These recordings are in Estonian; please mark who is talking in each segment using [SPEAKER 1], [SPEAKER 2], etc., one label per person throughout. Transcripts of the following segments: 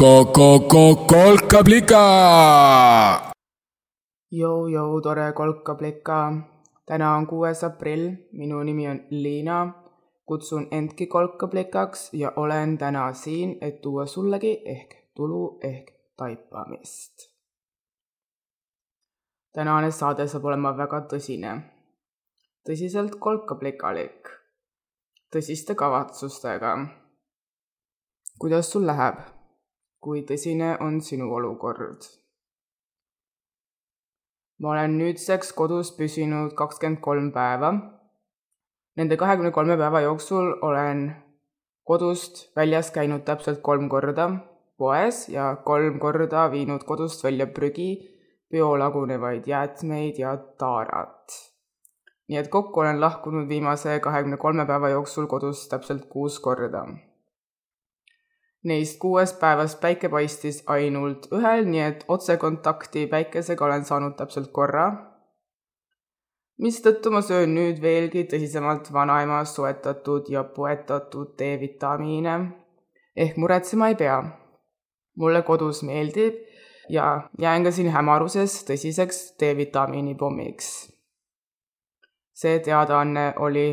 [SPEAKER 1] kolkablika.
[SPEAKER 2] Jou-jou, tore kolkablika. täna on kuues aprill, minu nimi on Liina. kutsun endki kolkablikaks ja olen täna siin, et tuua sullegi ehk tulu ehk taipamist. tänane saade saab olema väga tõsine, tõsiselt kolkablikalik, tõsiste kavatsustega. kuidas sul läheb? Kui tõsine on sinu olukord? ma olen nüüdseks kodus püsinud kakskümmend kolm päeva. Nende kahekümne kolme päeva jooksul olen kodust väljas käinud täpselt kolm korda poes ja kolm korda viinud kodust välja prügi, biolagunevaid jäätmeid ja taarat. nii et kokku olen lahkunud viimase kahekümne kolme päeva jooksul kodust täpselt kuus korda. Neist kuuest päevast päike paistis ainult ühel, nii et otsekontakti päikesega olen saanud täpselt korra, mistõttu ma söön nüüd veelgi tõsisemalt vanaema soetatud ja poetatud D-vitamiine ehk muretsema ei pea mulle kodus meeldib ja jään ka siin hämaruses tõsiseks D-vitamiini pommiks. see teadaanne oli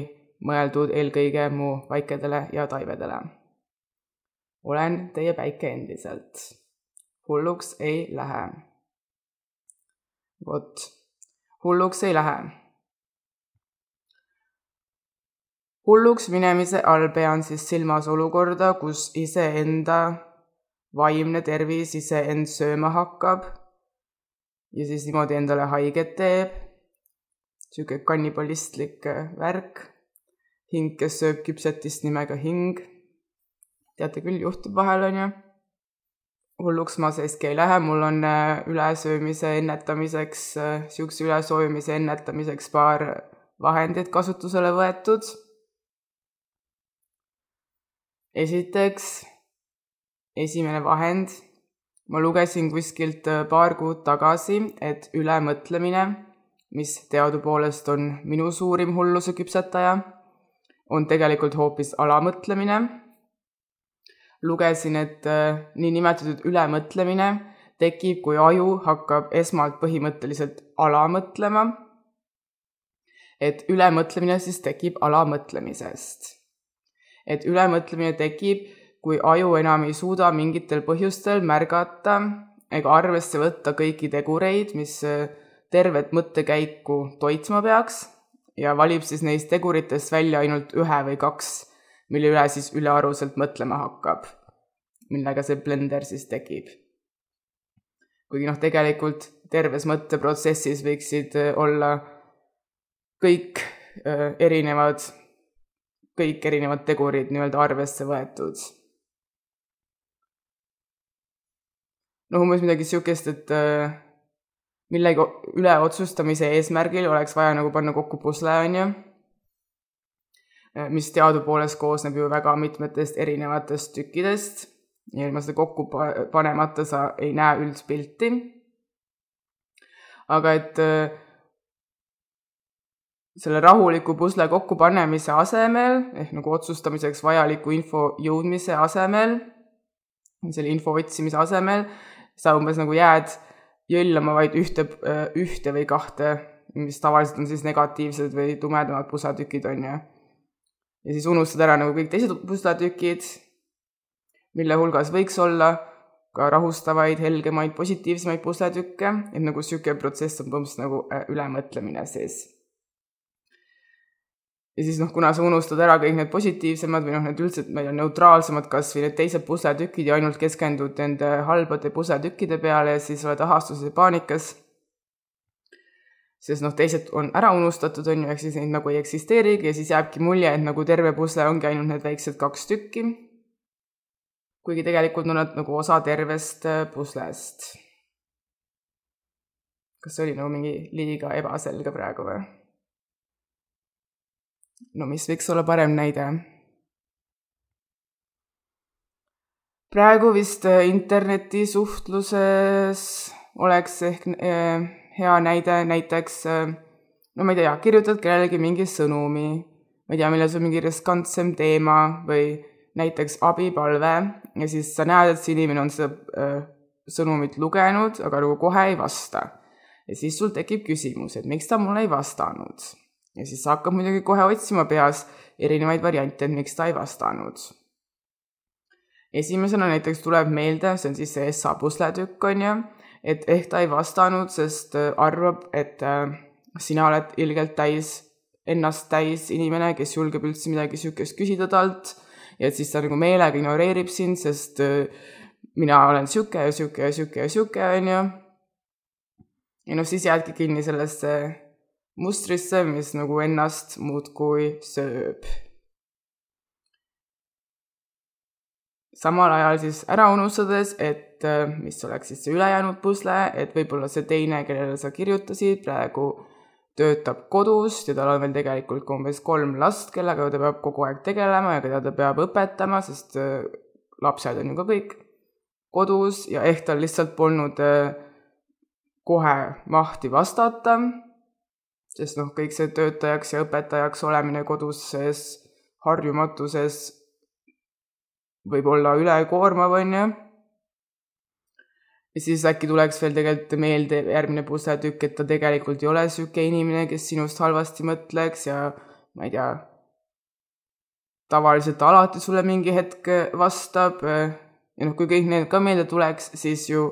[SPEAKER 2] mõeldud eelkõige mu vaikedele ja taivedele. Olen teie päike endiselt. hulluks ei lähe. vot, hulluks ei lähe. hulluks minemise all pean siis silmas olukorda, kus iseenda vaimne tervis iseend sööma hakkab ja siis niimoodi endale haiget teeb. niisugune kannibalistlik värk, hing, kes sööb küpsetist nimega hing. Teate küll, juhtub vahel, on ju. hulluks ma siiski ei lähe, mul on äh, ülesöömise ennetamiseks, niisuguse äh, ülesoojumise ennetamiseks paar vahendit kasutusele võetud. esiteks esimene vahend. ma lugesin kuskilt äh, paar kuud tagasi, et ülemõtlemine, mis teadupoolest on minu suurim hulluse küpsetaja, on tegelikult hoopis alamõtlemine. Lugesin, et äh, niinimetatud ülemõtlemine tekib, kui aju hakkab esmalt põhimõtteliselt alamõtlema. et ülemõtlemine siis tekib alamõtlemisest. et ülemõtlemine tekib kui aju enam ei suuda mingitel põhjustel märgata ega arvesse võtta kõiki tegureid, mis äh, tervet mõttekäiku toitma peaks ja valib siis neist teguritest välja ainult ühe või kaks, mille üle siis ülearuselt mõtlema hakkab, millega see blender siis tekib. kuigi noh, tegelikult terves mõtteprotsessis võiksid äh, olla kõik äh, erinevad, kõik erinevad tegurid nii-öelda arvesse võetud. Noh, umbes midagi niisugust, et äh, millegi üle otsustamise eesmärgil oleks vaja nagu panna kokku pusle, on ju, mis teadupoolest koosneb ju väga mitmetest erinevatest tükkidest ja ilma seda kokku panemata sa ei näe üldpilti. aga et äh, selle rahuliku pusle kokkupanemise asemel ehk nagu otsustamiseks vajaliku info jõudmise asemel, selle info otsimise asemel sa umbes nagu jääd jõllama vaid ühte, ühte või kahte, mis tavaliselt on siis negatiivsed või tumedamad pusletükid, on ju. Ja siis unustad ära nagu kõik teised pusletükid, mille hulgas võiks olla ka rahustavaid, helgemaid, positiivsemaid pusletükke, et nagu niisugune protsess on põhimõtteliselt nagu äh, ülemõtlemine siis ja siis noh, kuna sa unustad ära kõik need positiivsemad või noh, need üldse meil on neutraalsemad kas või need teised pusletükid ja ainult keskendud nende halbade pusletükkide peale ja siis oled ahastuses ja paanikas. Sest noh, teised on ära unustatud, on ju, ehk siis neid nagu ei eksisteerigi ja siis jääbki mulje, et nagu terve pusle ongi ainult need väiksed kaks tükki. kuigi tegelikult on nad nagu osa tervest äh, puslest. kas see oli nagu mingi liiga ebaselge praegu või? no mis võiks olla parem näide? praegu vist äh, internetisuhtluses oleks ehk äh, hea näide näiteks, no ma ei tea, kirjutad kellelegi mingi sõnumi, ma ei tea, milles on mingi riskantsem teema või näiteks abipalve, ja siis sa näed, et see inimene on seda äh, sõnumit lugenud, aga nagu kohe ei vasta. ja siis sul tekib küsimus, et miks ta mulle ei vastanud. ja siis sa hakkad muidugi kohe otsima peas erinevaid variante, et miks ta ei vastanud. esimesena näiteks tuleb meelde, see on siis see Essa pusletükk, on ju, et ehk ta ei vastanud, sest äh, arvab, et äh, sina oled ilgelt täis, ennast täis inimene, kes julgeb üldse midagi niisugust küsida talt ja et siis ta nagu meelega ignoreerib sind, sest äh, mina olen niisugune ja niisugune ja niisugune ja niisugune, on ju. ja noh, siis jäädki kinni sellesse mustrisse, mis nagu ennast muudkui sööb. samal ajal siis ära unustades, et äh, mis oleks siis see ülejäänud pusle, et võib-olla see teine, kellele sa kirjutasid, praegu töötab kodus ja tal on veel tegelikult ka umbes kolm last, kellega ta peab kogu aeg tegelema ja keda ta peab õpetama, sest äh, lapsed on ju ka kõik kodus ja ehk tal lihtsalt polnud äh, kohe mahti vastata, sest noh, kõik see töötajaks ja õpetajaks olemine koduses harjumatuses võib olla ülekoormav, on ju. Ja siis äkki tuleks veel tegelikult meelde järgmine pusletükk, et ta tegelikult ei ole niisugune inimene, kes sinust halvasti mõtleks ja ma ei tea, tavaliselt alati sulle mingi hetk vastab ja noh, kui kõik need ka meelde tuleks, siis ju,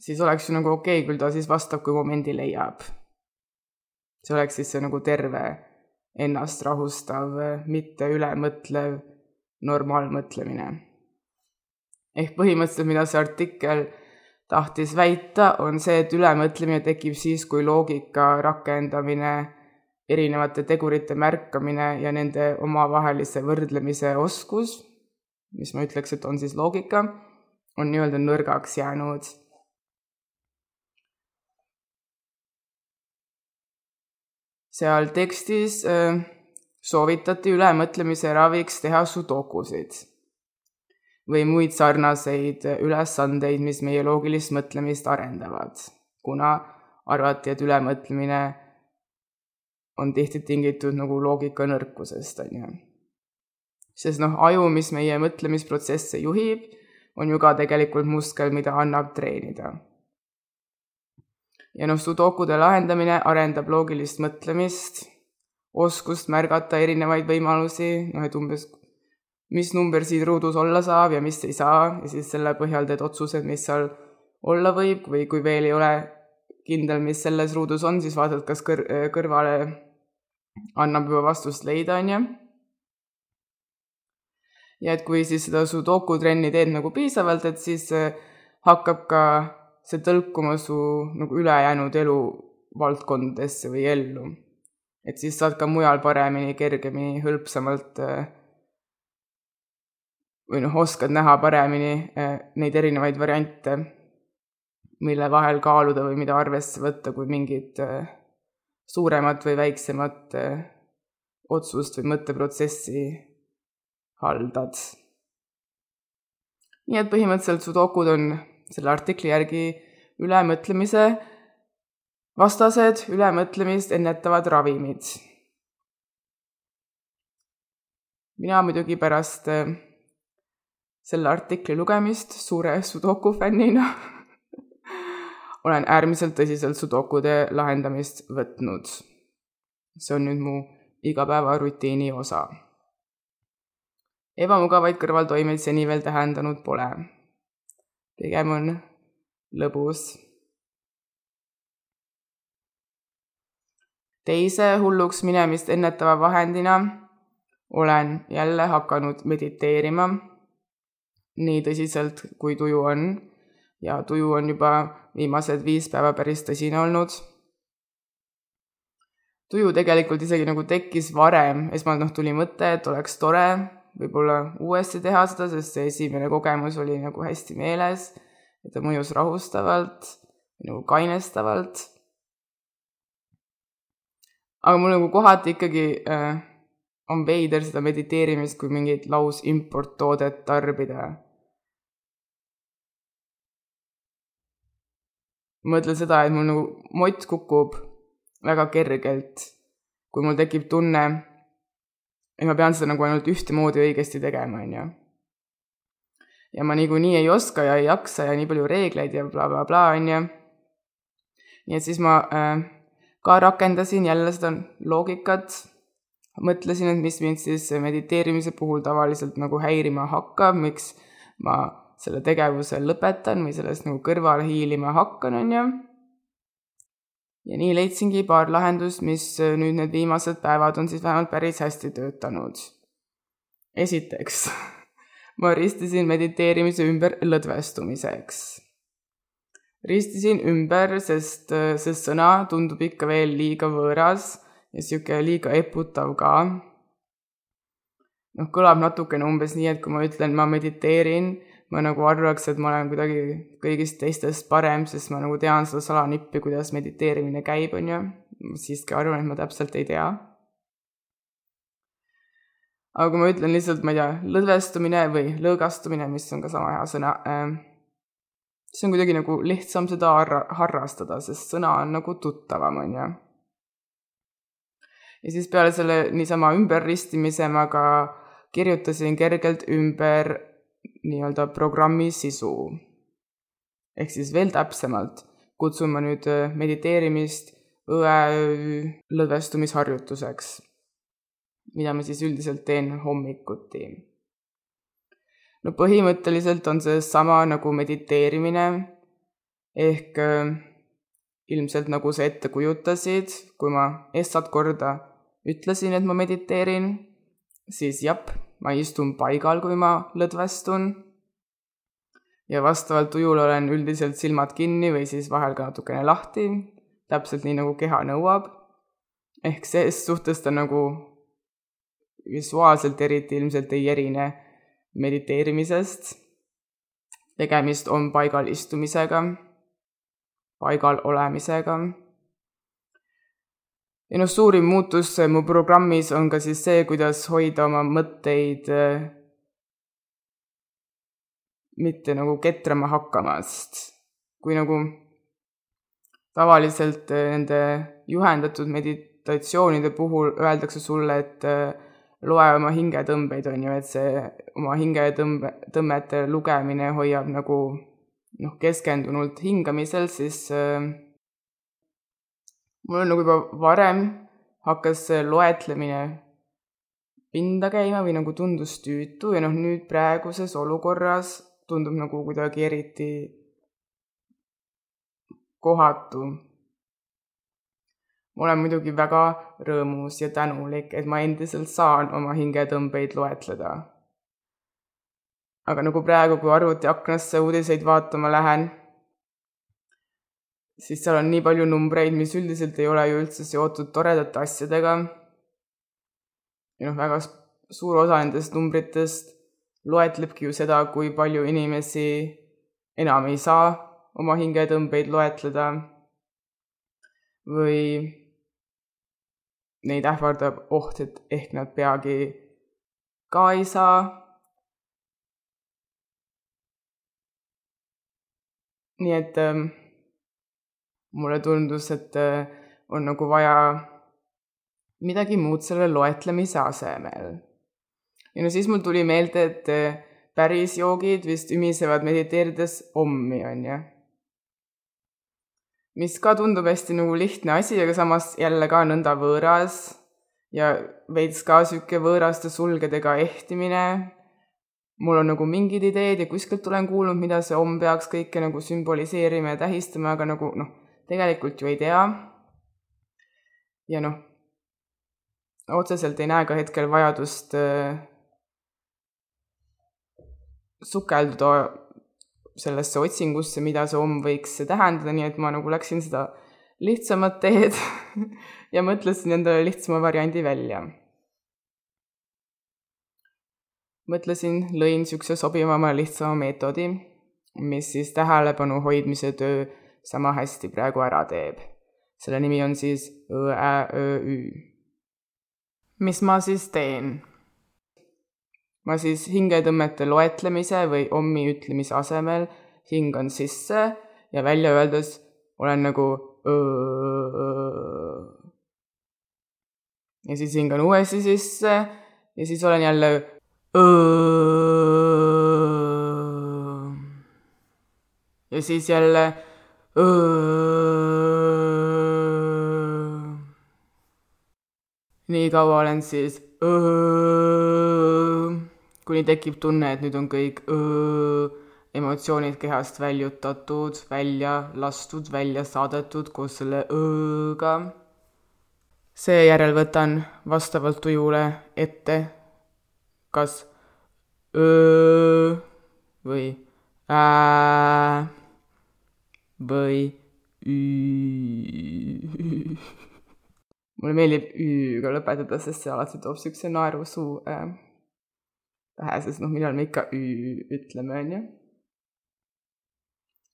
[SPEAKER 2] siis oleks ju nagu okei okay,, küll ta siis vastab, kui momendi leiab. see oleks siis see nagu terve, ennast rahustav, mitte ülemõtlev, normaalmõtlemine. Ehk põhimõtteliselt, mida see artikkel tahtis väita, on see, et ülemõtlemine tekib siis, kui loogika rakendamine, erinevate tegurite märkamine ja nende omavahelise võrdlemise oskus mis ma ütleks, et on siis loogika, on nii-öelda nõrgaks jäänud. seal tekstis äh, soovitati ülemõtlemise raviks teha sudokusid või muid sarnaseid ülesandeid, mis meie loogilist mõtlemist arendavad, kuna arvati, et ülemõtlemine on tihti tingitud nagu loogika nõrkusest, on ju sest noh, aju, mis meie mõtlemisprotsesse juhib, on ju ka tegelikult muskel, mida annab treenida. ja noh, sudokude lahendamine arendab loogilist mõtlemist, oskust märgata erinevaid võimalusi, noh et umbes mis number siin ruudus olla saab ja mis ei saa ja siis selle põhjal teed otsused, mis seal olla võib või kui veel ei ole kindel, mis selles ruudus on, siis vaatad, kas kõr-, kõrvale annab juba vastust leida, on ju ja et kui siis seda sudoku trenni teed nagu piisavalt, et siis äh, hakkab ka see tõlkuma su nagu ülejäänud eluvaldkondadesse või ellu. et siis saad ka mujal paremini, kergemini, hõlpsamalt äh, või noh, oskad näha paremini äh, neid erinevaid variante, mille vahel kaaluda või mida arvesse võtta, kui mingit suuremat või väiksemat otsust või mõtteprotsessi haldad. nii et põhimõtteliselt sudokud on selle artikli järgi ülemõtlemise vastased, ülemõtlemist ennetavad ravimid. mina muidugi pärast selle artikli lugemist suure sudoku fännina olen äärmiselt tõsiselt sudokude lahendamist võtnud. see on nüüd mu igapäevarutiini osa ebamugavaid kõrvaltoimeid seni veel tähendanud pole. pigem on lõbus. teise hulluks minemist ennetava vahendina olen jälle hakanud mediteerima, nii tõsiselt kui tuju on ja tuju on juba viimased viis päeva päris tõsine olnud. tuju tegelikult isegi nagu tekkis varem, esmalt noh, tuli mõte, et oleks tore võib-olla uuesti teha seda, sest see esimene kogemus oli nagu hästi meeles ja ta mõjus rahustavalt, nagu kainestavalt. aga mul nagu kohati ikkagi äh, on veider seda mediteerimist kui mingit lausimporttoodet tarbida. Ma mõtlen seda, et mul nagu mott kukub väga kergelt, kui mul tekib tunne, et ma pean seda nagu ainult ühtemoodi õigesti tegema, on ju. ja ma niikuinii ei oska ja ei jaksa ja nii palju reegleid ja blablabla bla, bla, on ju. nii et siis ma äh, ka rakendasin jälle seda loogikat, mõtlesin, et mis mind siis mediteerimise puhul tavaliselt nagu häirima hakkab, miks ma selle tegevuse lõpetan või sellest nagu kõrvale hiilima hakkan, on ju. ja nii leidsingi paar lahendust, mis nüüd need viimased päevad on siis vähemalt päris hästi töötanud. esiteks, ma ristisin mediteerimise ümber lõdvestumiseks. ristisin ümber, sest see sõna tundub ikka veel liiga võõras ja sihuke liiga eputav ka noh, kõlab natukene umbes nii, et kui ma ütlen, ma mediteerin, ma nagu arvaks, et ma olen kuidagi kõigist teistest parem, sest ma nagu tean seda salanippi, kuidas mediteerimine käib, on ju. ma siiski arvan, et ma täpselt ei tea. aga kui ma ütlen lihtsalt, ma ei tea, lõdvestumine või lõõgastumine, mis on ka sama hea sõna äh,, siis on kuidagi nagu lihtsam seda harra-, harrastada, sest sõna on nagu tuttavam, on ju. ja siis peale selle niisama ümberristimise ma ka kirjutasin kergelt ümber nii-öelda programmi sisu. ehk siis veel täpsemalt kutsun ma nüüd äh, mediteerimist õe lõdvestumisharjutuseks, mida ma siis üldiselt teen hommikuti. no põhimõtteliselt on see sama nagu mediteerimine, ehk äh, ilmselt nagu sa ette kujutasid, kui ma essat korda ütlesin, et ma mediteerin, siis jep ma istun paigal, kui ma lõdvestun. ja vastavalt ujule olen üldiselt silmad kinni või siis vahel ka natukene lahti, täpselt nii, nagu keha nõuab. ehk ses suhtes ta nagu visuaalselt eriti ilmselt ei erine mediteerimisest. tegemist on paigal istumisega, paigal olemisega ja noh, suurim muutus mu programmis on ka siis see, kuidas hoida oma mõtteid äh, mitte nagu ketrama hakkamast. kui nagu tavaliselt äh, nende juhendatud meditatsioonide puhul öeldakse sulle, et äh, loe oma hingetõmbeid, on ju, et see oma hingetõmbe, tõmmete lugemine hoiab nagu noh, keskendunult hingamisel, siis äh, mul on nagu juba varem hakkas see loetlemine pinda käima või nagu tundus tüütu ja noh, nüüd praeguses olukorras tundub nagu kuidagi eriti kohatu. ma olen muidugi väga rõõmus ja tänulik, et ma endiselt saan oma hingetõmbeid loetleda. aga nagu praegu, kui arvutiaknasse uudiseid vaatama lähen siis seal on nii palju numbreid, mis üldiselt ei ole ju üldse seotud toredate asjadega. ja noh, väga suur osa nendest numbritest loetlebki ju seda, kui palju inimesi enam ei saa oma hingetõmbeid loetleda või neid ähvardab oht, et ehk nad peagi ka ei saa. nii et ähm, mulle tundus, et äh, on nagu vaja midagi muud selle loetlemise asemel. ja no siis mul tuli meelde, et äh, päris joogid vist ümisevad mediteerides ommi, on ju. mis ka tundub hästi nagu lihtne asi, aga samas jälle ka nõnda võõras ja veits ka sihuke võõraste sulgedega ehtimine. mul on nagu mingid ideed ja kuskilt olen kuulnud, mida see omm peaks kõike nagu sümboliseerima ja tähistama, aga nagu noh tegelikult ju ei tea. ja noh, otseselt ei näe ka hetkel vajadust äh, sukelduda sellesse otsingusse, mida see homm võiks tähendada, nii et ma nagu läksin seda lihtsamat teed ja mõtlesin endale lihtsama variandi välja. mõtlesin, lõin niisuguse sobivama, lihtsama meetodi, mis siis tähelepanu hoidmise töö sama hästi praegu ära teeb. selle nimi on siis õ-ä-ö-ü. mis ma siis teen? ma siis hingetõmmete loetlemise või ommi ütlemise asemel hingan sisse ja välja öeldes olen nagu öö. ja siis hingan uuesti sisse ja siis olen jälle ja siis jälle nii kaua olen siis kuni tekib tunne, et nüüd on kõik öö, emotsioonid kehast väljutatud, välja lastud, välja saadetud koos selle ööga. seejärel võtan vastavalt tujule ette kas öö või ää või ü. mulle meeldib ü-ga lõpetada, sest see alati toob siukse naerusuu äh, pähe, sest noh, millal me ikka ü ütleme, onju.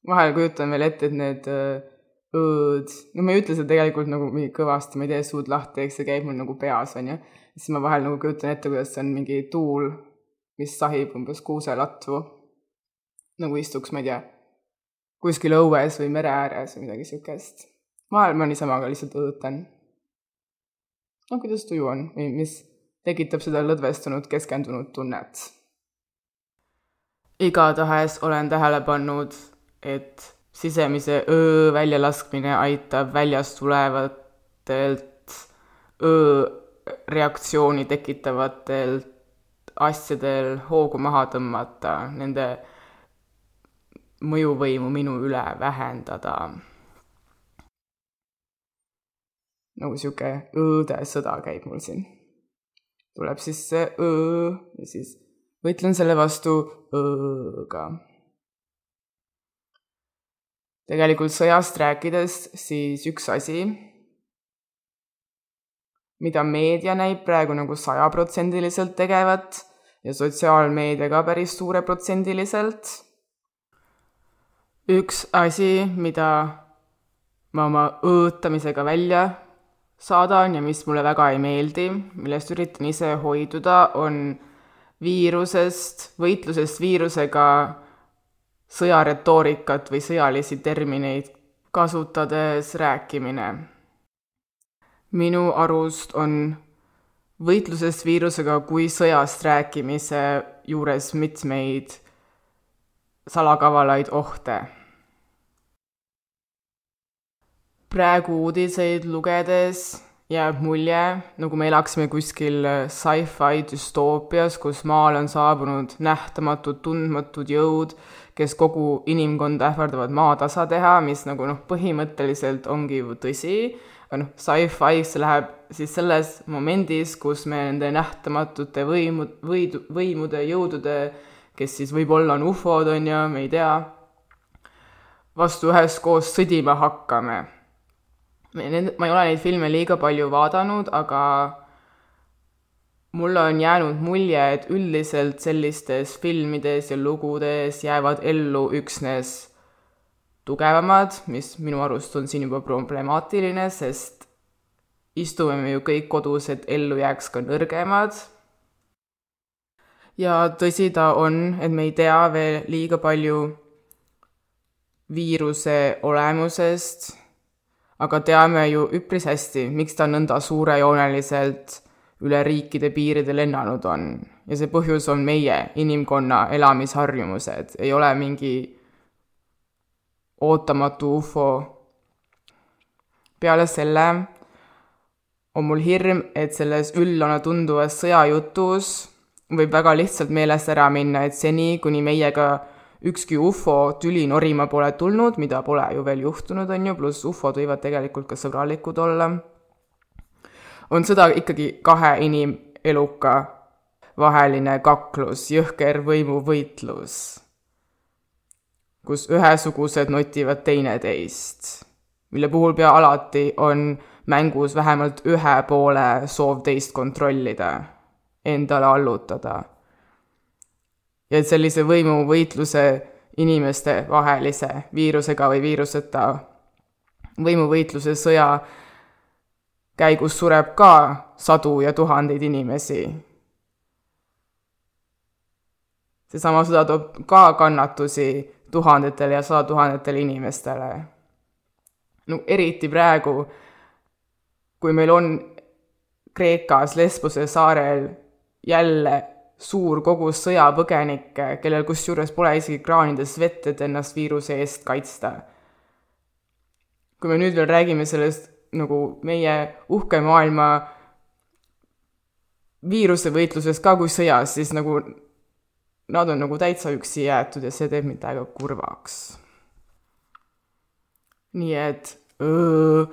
[SPEAKER 2] vahel kujutan veel ette, et need äh, õõd, no ma ei ütle seda tegelikult nagu mingi kõvasti, ma ei tee suud lahti, eks see käib mul nagu peas, onju. siis ma vahel nagu kujutan ette, kuidas see on mingi tuul, mis sahib umbes kuuselatvu. nagu istuks, ma ei tea kuskil õues või mere ääres või midagi siukest. vahel ma niisama ka lihtsalt õõtan. no kuidas tuju on või mis tekitab seda lõdvestunud, keskendunud tunnet? igatahes olen tähele pannud, et sisemise öö väljalaskmine aitab väljast tulevatelt öö reaktsiooni tekitavatelt asjadel hoogu maha tõmmata, nende mõjuvõimu minu üle vähendada. nagu sihuke õõdesõda käib mul siin. tuleb siis see õõ ja siis võitlen selle vastu õõga. tegelikult sõjast rääkides, siis üks asi, mida meedia näib praegu nagu sajaprotsendiliselt tegevat ja sotsiaalmeedia ka päris suureprotsendiliselt üks asi, mida ma oma õõtamisega välja saadan ja mis mulle väga ei meeldi, millest üritan ise hoiduda, on viirusest, võitlusest viirusega sõjaretoorikat või sõjalisi termineid kasutades rääkimine. minu arust on võitlusest viirusega kui sõjast rääkimise juures mitmeid salakavalaid ohte. praegu uudiseid lugedes jääb mulje, nagu me elaksime kuskil sci-fi düstoopias, kus maale on saabunud nähtamatud, tundmatud jõud, kes kogu inimkonda ähvardavad maatasa teha, mis nagu noh, põhimõtteliselt ongi ju tõsi, aga noh, sci-fi'ks läheb siis selles momendis, kus me nende nähtamatute võimu, võidu, võimude, jõudude kes siis võib-olla on ufod, on ju, me ei tea, vastu üheskoos sõdima hakkame. ma ei ole neid filme liiga palju vaadanud, aga mulle on jäänud mulje, et üldiselt sellistes filmides ja lugudes jäävad ellu üksnes tugevamad, mis minu arust on siin juba problemaatiline, sest istume me ju kõik kodus, et ellu jääks ka nõrgemad ja tõsi ta on, et me ei tea veel liiga palju viiruse olemusest, aga teame ju üpris hästi, miks ta nõnda suurejooneliselt üle riikide piiride lennanud on. ja see põhjus on meie, inimkonna elamisharjumused, ei ole mingi ootamatu ufo. peale selle on mul hirm, et selles üllana tunduvas sõjajutus võib väga lihtsalt meelest ära minna, et seni, kuni meiega ükski ufo tüli norima pole tulnud, mida pole ju veel juhtunud, on ju, pluss ufod võivad tegelikult ka sõbralikud olla, on sõda ikkagi kahe inimeluka vaheline kaklus, jõhker võimuvõitlus, kus ühesugused notivad teineteist, mille puhul pea alati on mängus vähemalt ühe poole soov teist kontrollida endale allutada. ja et sellise võimuvõitluse inimeste vahelise viirusega või viiruseta võimuvõitluse sõja käigus sureb ka sadu ja tuhandeid inimesi. seesama sõda toob ka kannatusi tuhandetele ja sadatuhandetele inimestele. no eriti praegu, kui meil on Kreekas Lesbose saarel jälle suur kogus sõjapõgenikke, kellel kusjuures pole isegi kraanides vett, et ennast viiruse eest kaitsta. kui me nüüd veel räägime sellest nagu meie uhke maailma viirusevõitluses ka kui sõjas, siis nagu nad on nagu täitsa üksi jäetud ja see teeb mind täiega kurvaks. nii et öö,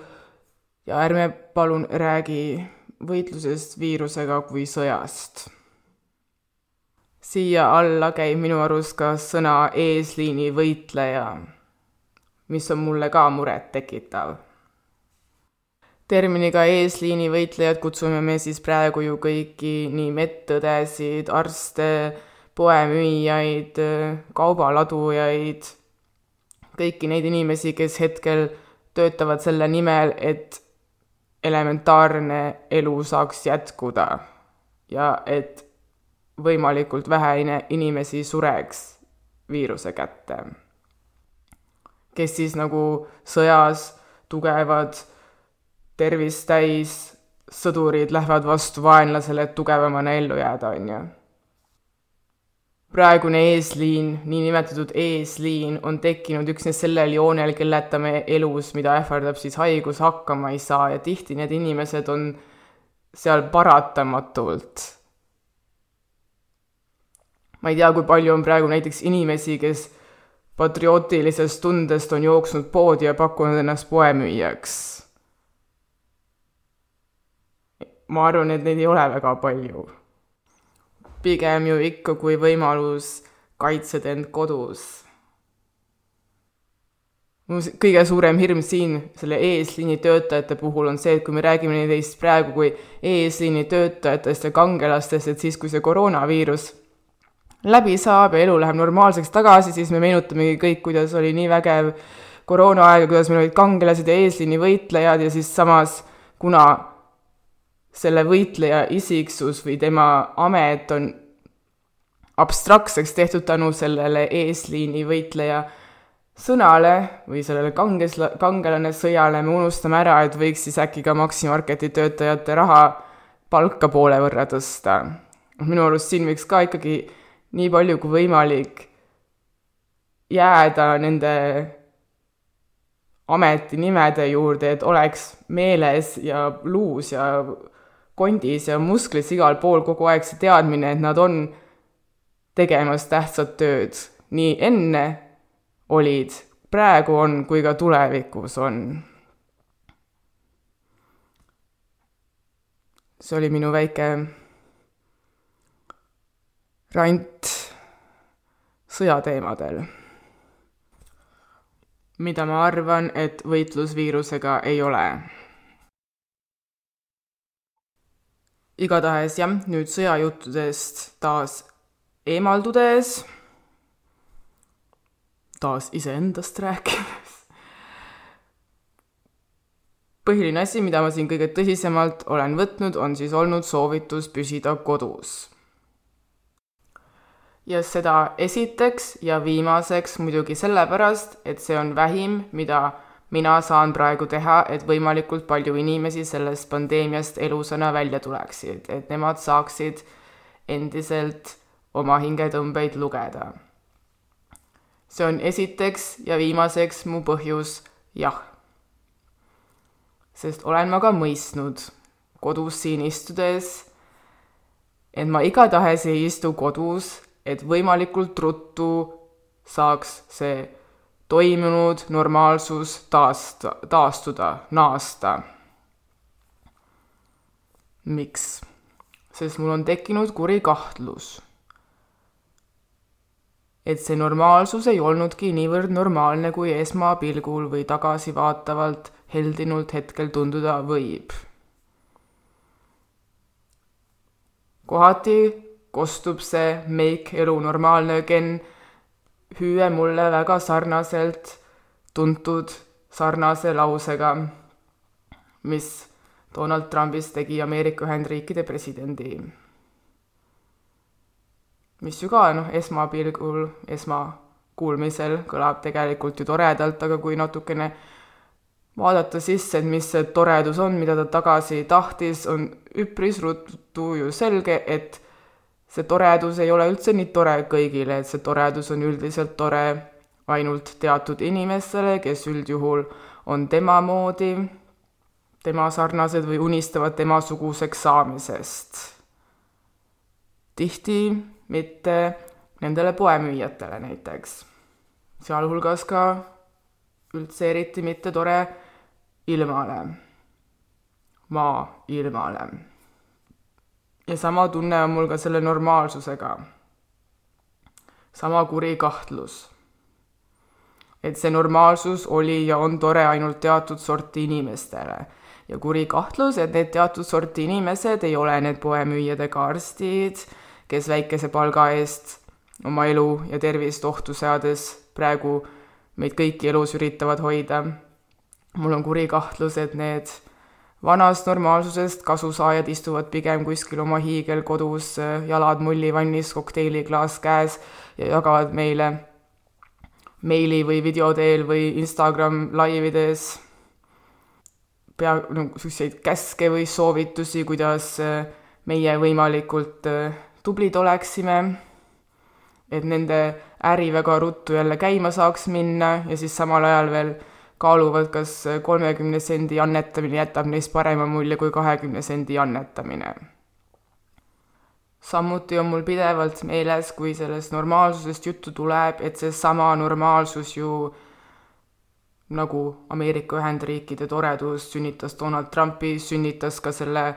[SPEAKER 2] ja ärme palun räägi võitlusest viirusega kui sõjast. siia alla käib minu arust ka sõna eesliini võitleja, mis on mulle ka murettekitav terminiga eesliini võitlejad kutsume me siis praegu ju kõiki nii medõdesid, arste, poemüüjaid, kaubaladujaid, kõiki neid inimesi, kes hetkel töötavad selle nimel, et elementaarne elu saaks jätkuda ja et võimalikult vähe inimesi sureks viiruse kätte. kes siis nagu sõjas tugevad tervist täis sõdurid lähevad vastu vaenlasele, et tugevamana ellu jääda, on ju. Praegune eesliin, niinimetatud eesliin, on tekkinud üksnes sellel joonel, kelleta me elus, mida ähvardab siis haigus, hakkama ei saa ja tihti need inimesed on seal paratamatult. ma ei tea, kui palju on praegu näiteks inimesi, kes patriootilisest tundest on jooksnud poodi ja pakkunud ennast poemüüjaks ma arvan, et neid ei ole väga palju. Pigem ju ikka, kui võimalus, kaitsed end kodus. mu kõige suurem hirm siin selle eesliini töötajate puhul on see, et kui me räägime neist praegu kui eesliini töötajatest ja kangelastest, et siis, kui see koroonaviirus läbi saab ja elu läheb normaalseks tagasi, siis me meenutamegi kõik, kuidas oli nii vägev koroonaaeg ja kuidas meil olid kangelased ja eesliini võitlejad ja siis samas, kuna selle võitleja isiksus või tema amet on abstraktseks tehtud tänu sellele eesliini võitleja sõnale või sellele kanges, kangelane sõjale, me unustame ära, et võiks siis äkki ka Maximarketi töötajate raha palka poole võrra tõsta. minu arust siin võiks ka ikkagi nii palju kui võimalik jääda nende ametinimede juurde, et oleks meeles ja luus ja kondis ja musklis igal pool kogu aeg see teadmine, et nad on tegemas tähtsat tööd. nii enne olid, praegu on kui ka tulevikus on. see oli minu väike rant sõjateemadel. mida ma arvan, et võitlus viirusega ei ole igatahes jah, nüüd sõjajuttudest taas eemaldudes, taas iseendast rääkides. põhiline asi, mida ma siin kõige tõsisemalt olen võtnud, on siis olnud soovitus püsida kodus. ja seda esiteks ja viimaseks muidugi sellepärast, et see on vähim, mida mina saan praegu teha, et võimalikult palju inimesi sellest pandeemiast elusana välja tuleksid, et nemad saaksid endiselt oma hingetõmbeid lugeda. see on esiteks ja viimaseks mu põhjus jah. sest olen ma ka mõistnud kodus siin istudes, et ma igatahes ei istu kodus, et võimalikult ruttu saaks see toimunud normaalsus taasta, taastuda, naasta. miks? sest mul on tekkinud kuri kahtlus, et see normaalsus ei olnudki niivõrd normaalne, kui esmapilgul või tagasivaatavalt heldinult hetkel tunduda võib. kohati kostub see make elu normaalne gen hüüe mulle väga sarnaselt tuntud sarnase lausega, mis Donald Trumpist tegi Ameerika Ühendriikide presidendi. mis ju ka noh, esmapilgul, esmakuulmisel kõlab tegelikult ju toredalt, aga kui natukene vaadata sisse, et mis see toredus on, mida ta tagasi tahtis, on üpris ruttu ju selge, et see toredus ei ole üldse nii tore kõigile, et see toredus on üldiselt tore ainult teatud inimestele, kes üldjuhul on tema moodi, tema sarnased või unistavad temasuguseks saamisest. tihti mitte nendele poemüüjatele näiteks, sealhulgas ka üldse eriti mitte tore ilmale, maailmale ja sama tunne on mul ka selle normaalsusega. sama kuri kahtlus. et see normaalsus oli ja on tore ainult teatud sorti inimestele ja kuri kahtlus, et need teatud sorti inimesed ei ole need poemüüjad ega arstid, kes väikese palga eest oma elu ja tervist ohtu seades praegu meid kõiki elus üritavad hoida. mul on kuri kahtlus, et need vanast normaalsusest kasusaajad istuvad pigem kuskil oma hiigelkodus, jalad mullivannis, kokteiliklaas käes ja jagavad meile meili või video teel või Instagram laivides pea, nagu selliseid käske või soovitusi, kuidas äh, meie võimalikult äh, tublid oleksime, et nende äri väga ruttu jälle käima saaks minna ja siis samal ajal veel kaaluvad, kas kolmekümne sendi annetamine jätab neist parema mulje kui kahekümne sendi annetamine. samuti on mul pidevalt meeles, kui sellest normaalsusest juttu tuleb, et seesama normaalsus ju nagu Ameerika Ühendriikide toredus sünnitas Donald Trumpi, sünnitas ka selle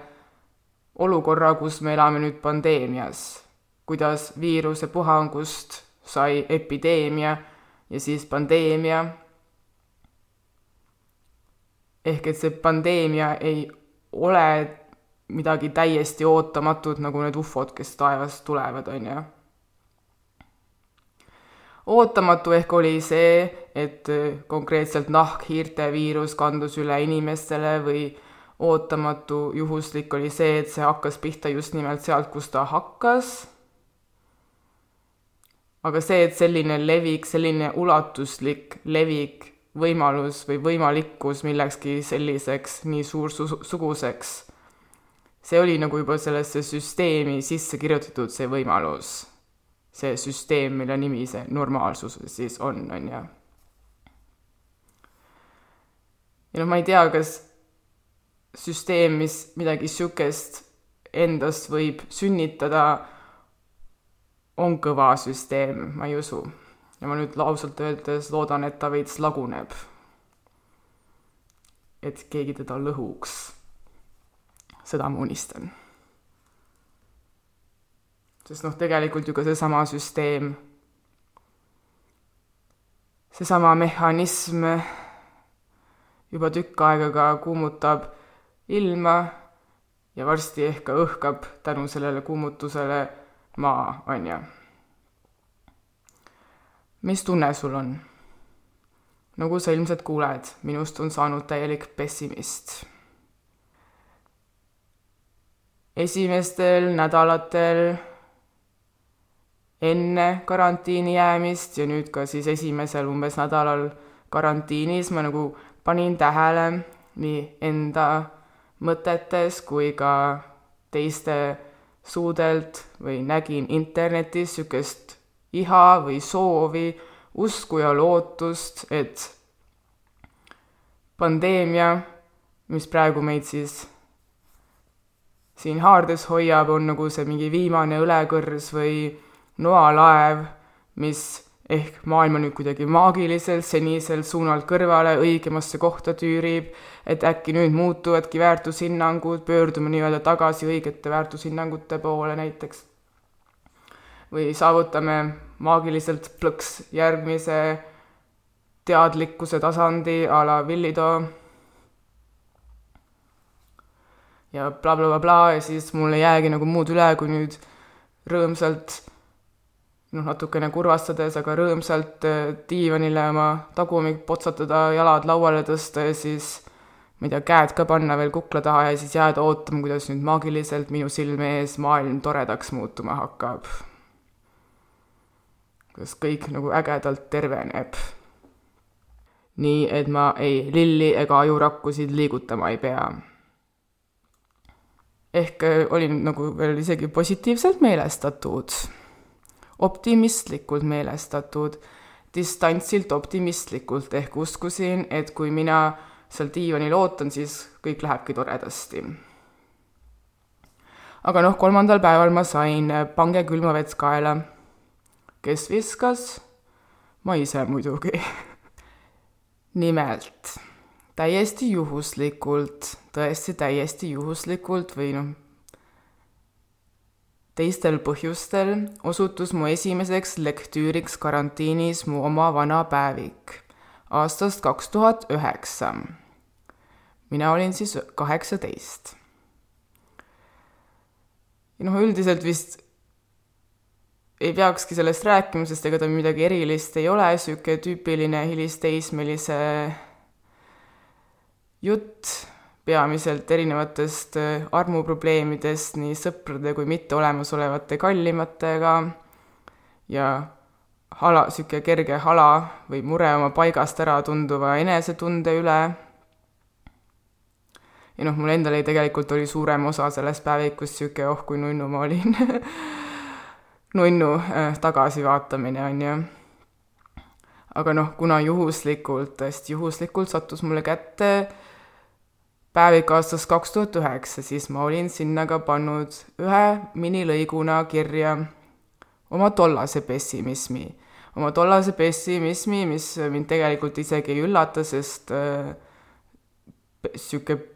[SPEAKER 2] olukorra, kus me elame nüüd pandeemias. kuidas viiruse puhangust sai epideemia ja siis pandeemia ehk et see pandeemia ei ole midagi täiesti ootamatut, nagu need ufod, kes taevast tulevad, on ju. ootamatu ehk oli see, et konkreetselt nahkhiirte viirus kandus üle inimestele või ootamatu juhuslik oli see, et see hakkas pihta just nimelt sealt, kus ta hakkas. aga see, et selline levik, selline ulatuslik levik võimalus või võimalikkus millekski selliseks nii suursuguseks. see oli nagu juba sellesse süsteemi sisse kirjutatud, see võimalus. see süsteem, mille nimi see normaalsus siis on, on ju. ja noh, ma ei tea, kas süsteem, mis midagi sihukest endast võib sünnitada, on kõva süsteem, ma ei usu ja ma nüüd ausalt öeldes loodan, et ta veits laguneb. et keegi teda lõhuks. seda ma unistan. sest noh, tegelikult ju ka seesama süsteem, seesama mehhanism juba tükk aega ka kuumutab ilma ja varsti ehk ka õhkab tänu sellele kuumutusele maa, on ju mis tunne sul on? nagu sa ilmselt kuuled, minust on saanud täielik pessimist. esimestel nädalatel enne karantiini jäämist ja nüüd ka siis esimesel umbes nädalal karantiinis ma nagu panin tähele nii enda mõtetes kui ka teiste suudelt või nägin internetis niisugust iha või soovi, usku ja lootust, et pandeemia, mis praegu meid siis siin haardes hoiab, on nagu see mingi viimane õlekõrs või noalaev, mis ehk maailma nüüd kuidagi maagiliselt seniselt suunalt kõrvale õigemasse kohta tüürib, et äkki nüüd muutuvadki väärtushinnangud, pöördume nii-öelda tagasi õigete väärtushinnangute poole näiteks. Või saavutame maagiliselt plõks järgmise teadlikkuse tasandi a la Villitoo ja blablabla bla, bla, bla, ja siis mul ei jäägi nagu muud üle, kui nüüd rõõmsalt noh, natukene kurvastades, aga rõõmsalt äh, diivanile oma tagumik potsatada, jalad lauale tõsta ja siis ma ei tea, käed ka panna veel kukla taha ja siis jääda ootama, kuidas nüüd maagiliselt minu silme ees maailm toredaks muutuma hakkab kuidas kõik nagu ägedalt terveneb. nii et ma ei lilli ega ajurakkusid liigutama ei pea. ehk äh, olin nagu veel isegi positiivselt meelestatud, optimistlikult meelestatud, distantsilt optimistlikult ehk uskusin, et kui mina seal diivanil ootan, siis kõik lähebki toredasti. aga noh, kolmandal päeval ma sain pange külma vett kaela. Kes viskas? ma ise muidugi nimelt täiesti juhuslikult, tõesti täiesti juhuslikult või noh, teistel põhjustel osutus mu esimeseks lektüüriks karantiinis mu oma vana päevik aastast kaks tuhat üheksa. mina olin siis kaheksateist. noh, üldiselt vist ei peakski sellest rääkima, sest ega ta midagi erilist ei ole, niisugune tüüpiline hilisteismelise jutt peamiselt erinevatest äh, armuprobleemidest, nii sõprade kui mitte olemasolevate kallimatega ja hala, niisugune kerge hala või mure oma paigast ära tunduva enesetunde üle. ja noh, mul endal ei tegelikult oli suurem osa sellest päevikust niisugune, oh kui nunnu ma olin nunnu äh, tagasivaatamine, on ju. aga noh, kuna juhuslikult, tõesti juhuslikult sattus mulle kätte päevik aastast kaks tuhat üheksa, siis ma olin sinna ka pannud ühe minilõiguna kirja oma tollase pessimismi. oma tollase pessimismi, mis mind tegelikult isegi ei üllata, sest niisugune äh,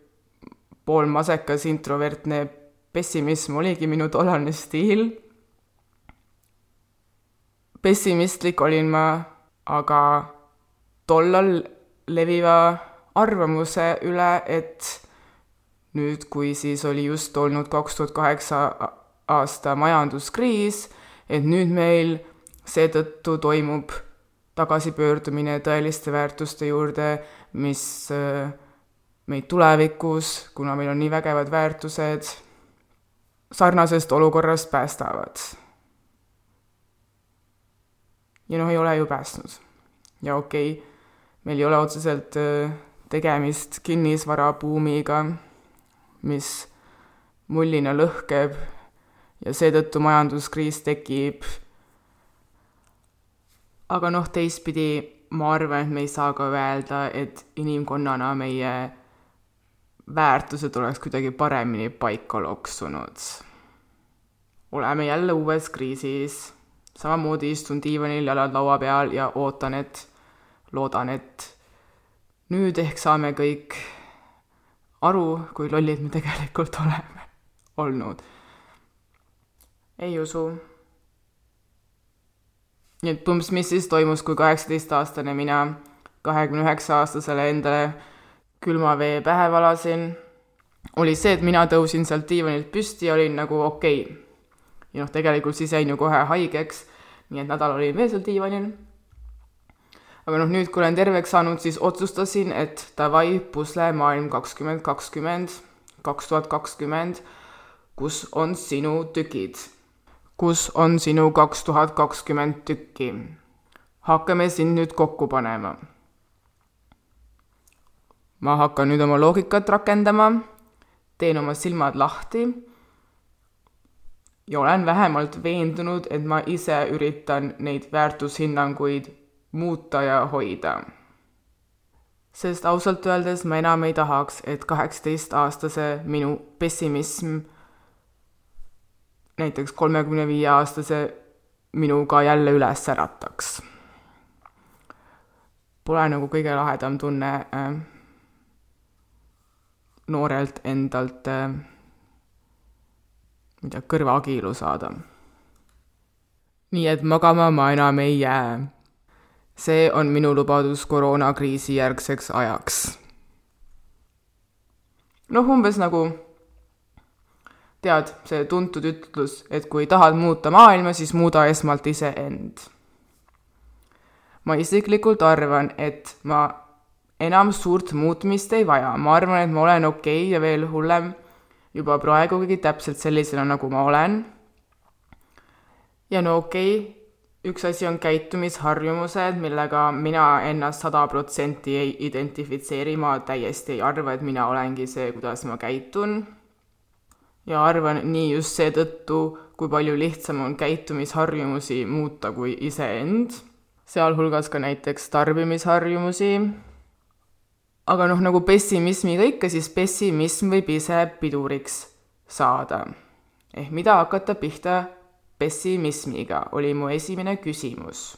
[SPEAKER 2] poolmasekas introvertne pessimism oligi minu tollane stiil. Pessimistlik olin ma aga tollal leviva arvamuse üle, et nüüd, kui siis oli just olnud kaks tuhat kaheksa aasta majanduskriis, et nüüd meil seetõttu toimub tagasipöördumine tõeliste väärtuste juurde, mis äh, meid tulevikus, kuna meil on nii vägevad väärtused, sarnasest olukorrast päästavad. Ja noh, ei ole ju päästnud. ja okei okay,, meil ei ole otseselt äh, tegemist kinnisvarabuumiga, mis mullina lõhkeb ja seetõttu majanduskriis tekib. aga noh, teistpidi ma arvan, et me ei saa ka öelda, et inimkonnana meie väärtused oleks kuidagi paremini paika loksunud. oleme jälle uues kriisis, samamoodi istun diivanil, jalad laua peal ja ootan, et, loodan, et nüüd ehk saame kõik aru, kui lollid me tegelikult oleme olnud. ei usu. nii et pumps, mis siis toimus, kui kaheksateistaastane mina kahekümne üheksa aastasele endale külma vee pähe valasin, oli see, et mina tõusin sealt diivanilt püsti ja olin nagu okei okay.. ja noh, tegelikult siis jäin ju kohe haigeks, nii et nädal olin veel seal diivanil aga noh, nüüd, kui olen terveks saanud, siis otsustasin, et davai, puslemaailm kakskümmend kakskümmend, kaks tuhat kakskümmend, kus on sinu tükid? kus on sinu kaks tuhat kakskümmend tükki? hakkame sind nüüd kokku panema. ma hakkan nüüd oma loogikat rakendama, teen oma silmad lahti ja olen vähemalt veendunud, et ma ise üritan neid väärtushinnanguid muuta ja hoida. sest ausalt öeldes ma enam ei tahaks, et kaheksateistaastase minu pessimism näiteks kolmekümne viie aastase minuga jälle üles ärataks. Pole nagu kõige lahedam tunne äh, noorelt endalt äh, ma ei tea, kõrvakiilu saada. nii et magama ma enam ei jää see on minu lubadus koroonakriisi järgseks ajaks. noh, umbes nagu tead, see tuntud ütlus, et kui tahad muuta maailma, siis muuda esmalt iseend. ma isiklikult arvan, et ma enam suurt muutmist ei vaja, ma arvan, et ma olen okei okay ja veel hullem juba praegugi täpselt sellisena, nagu ma olen. ja no okei okay,, üks asi on käitumisharjumused, millega mina ennast sada protsenti ei identifitseeri, ma täiesti ei arva, et mina olengi see, kuidas ma käitun. ja arvan nii just seetõttu, kui palju lihtsam on käitumisharjumusi muuta kui iseend, sealhulgas ka näiteks tarbimisharjumusi. Aga noh, nagu pessimismiga ikka, siis pessimism võib ise piduriks saada. ehk mida hakata pihta pessimismiga, oli mu esimene küsimus.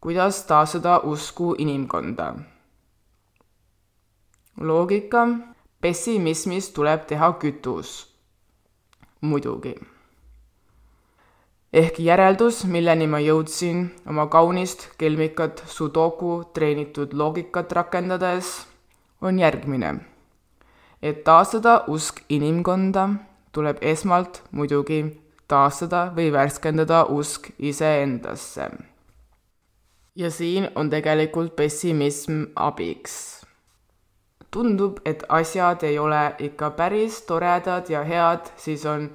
[SPEAKER 2] kuidas taastada usku inimkonda? loogika, pessimismist tuleb teha kütus. muidugi. Ehk järeldus, milleni ma jõudsin oma kaunist kelmikat sudoku treenitud loogikat rakendades, on järgmine. et taastada usk inimkonda, tuleb esmalt muidugi taastada või värskendada usk iseendasse. ja siin on tegelikult pessimism abiks tundub, et asjad ei ole ikka päris toredad ja head, siis on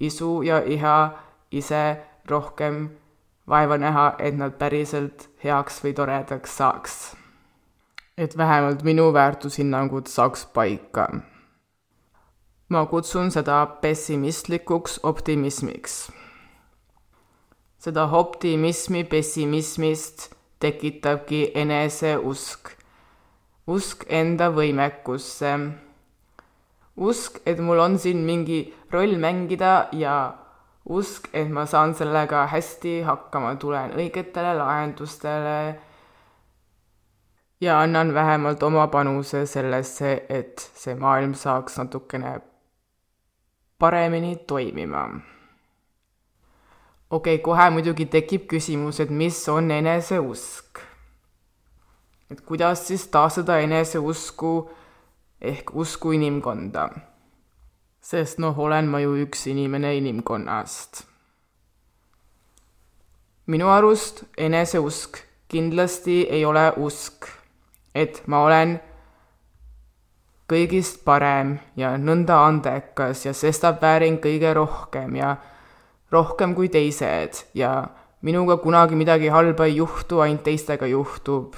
[SPEAKER 2] isu ja iha ise rohkem vaeva näha, et nad päriselt heaks või toredaks saaks. et vähemalt minu väärtushinnangud saaks paika. ma kutsun seda pessimistlikuks optimismiks. seda optimismi pessimismist tekitabki eneseusk usk enda võimekusse. usk, et mul on siin mingi roll mängida ja usk, et ma saan sellega hästi hakkama, tulen õigetele lahendustele ja annan vähemalt oma panuse sellesse, et see maailm saaks natukene paremini toimima. okei okay,, kohe muidugi tekib küsimus, et mis on eneseusk et kuidas siis taastada eneseusku ehk usku inimkonda. Sest noh, olen ma ju üks inimene inimkonnast. minu arust eneseusk kindlasti ei ole usk, et ma olen kõigist parem ja nõnda andekas ja sestap väärin kõige rohkem ja rohkem kui teised ja minuga kunagi midagi halba ei juhtu, ainult teistega juhtub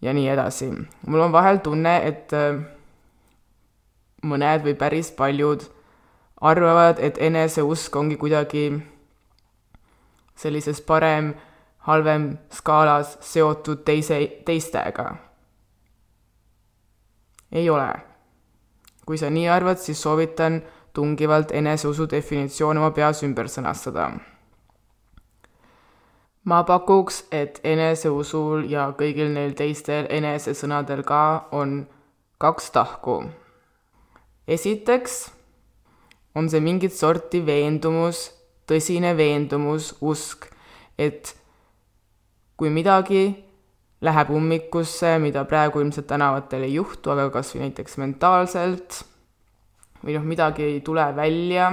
[SPEAKER 2] ja nii edasi. mul on vahel tunne, et äh, mõned või päris paljud arvavad, et eneseusk ongi kuidagi sellises parem-halvem skaalas seotud teise, teistega. ei ole. kui sa nii arvad, siis soovitan tungivalt eneseusu definitsioon oma peas ümber sõnastada ma pakuks, et eneseusul ja kõigil neil teistel enesesõnadel ka on kaks tahku. Esiteks on see mingit sorti veendumus, tõsine veendumus, usk, et kui midagi läheb ummikusse, mida praegu ilmselt tänavatel ei juhtu, aga kas või näiteks mentaalselt, või noh, midagi ei tule välja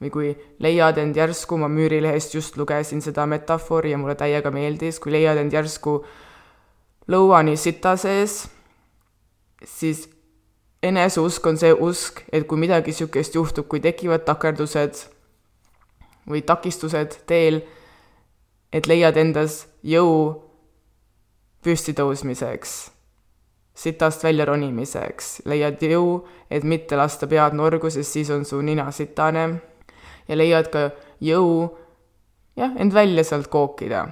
[SPEAKER 2] või kui leiad end järsku, ma Müürilehest just lugesin seda metafoori ja mulle täiega meeldis, kui leiad end järsku lõuani sita sees, siis eneseusk on see usk, et kui midagi niisugust juhtub, kui tekivad takerdused või takistused teel, et leiad endas jõu püsti tõusmiseks, sitast välja ronimiseks, leiad jõu, et mitte lasta pead norgu, sest siis on su nina sitane ja leiad ka jõu jah, end välja sealt kookida.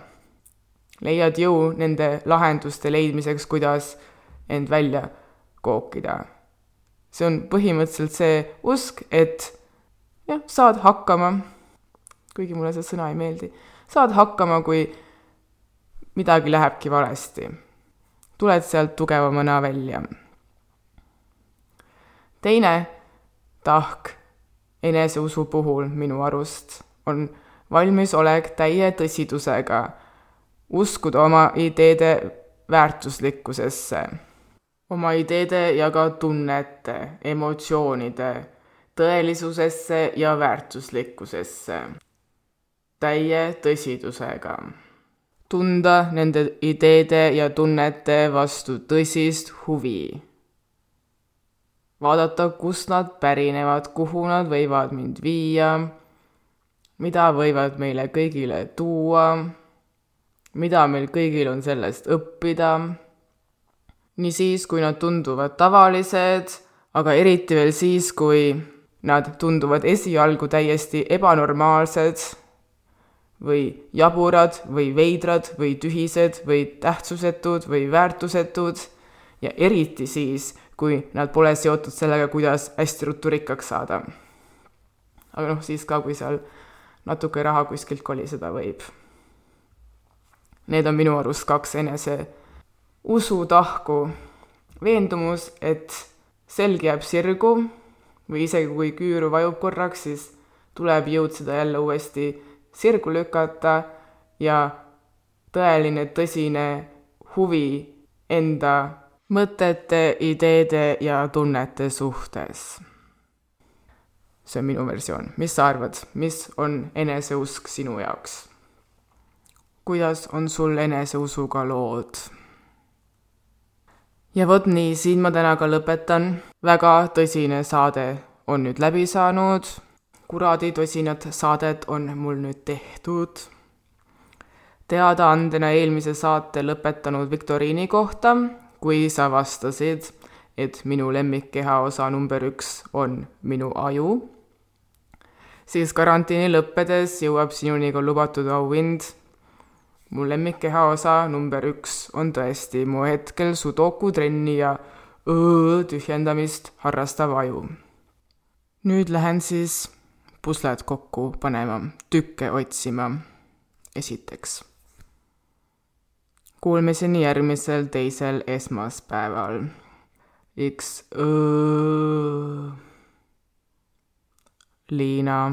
[SPEAKER 2] leiad jõu nende lahenduste leidmiseks, kuidas end välja kookida. See on põhimõtteliselt see usk, et jah, saad hakkama, kuigi mulle see sõna ei meeldi, saad hakkama, kui midagi lähebki valesti. tuled sealt tugevamana välja. teine tahk eneseusu puhul minu arust on valmisolek täie tõsidusega uskuda oma ideede väärtuslikkusesse, oma ideede ja ka tunnete, emotsioonide tõelisusesse ja väärtuslikkusesse täie tõsidusega. tunda nende ideede ja tunnete vastu tõsist huvi vaadata, kust nad pärinevad, kuhu nad võivad mind viia, mida võivad meile kõigile tuua, mida meil kõigil on sellest õppida. Nii siis, kui nad tunduvad tavalised, aga eriti veel siis, kui nad tunduvad esialgu täiesti ebanormaalsed või jaburad või veidrad või tühised või tähtsusetud või väärtusetud ja eriti siis, kui nad pole seotud sellega, kuidas hästi ruttu rikkaks saada. aga noh, siis ka, kui seal natuke raha kuskilt koliseda võib. Need on minu arust kaks enese usutahku. veendumus, et selg jääb sirgu või isegi kui küüru vajub korraks, siis tuleb jõud seda jälle uuesti sirgu lükata ja tõeline tõsine huvi enda mõtete, ideede ja tunnete suhtes. see on minu versioon, mis sa arvad, mis on eneseusk sinu jaoks? kuidas on sul eneseusuga lood? Ja vot nii, siin ma täna ka lõpetan. väga tõsine saade on nüüd läbi saanud. kuradi tosinat saadet on mul nüüd tehtud. teadaandena eelmise saate lõpetanud viktoriini kohta kui sa vastasid, et minu lemmikkeha osa number üks on minu aju, siis karantiini lõppedes jõuab sinuni ka lubatud auhind. Mu lemmikkeha osa number üks on tõesti mu hetkel sudoku trenni ja õõ tühjendamist harrastav aju. nüüd lähen siis pusled kokku panema, tükke otsima. esiteks Kuulmiseni järgmisel teisel esmaspäeval. X. Liina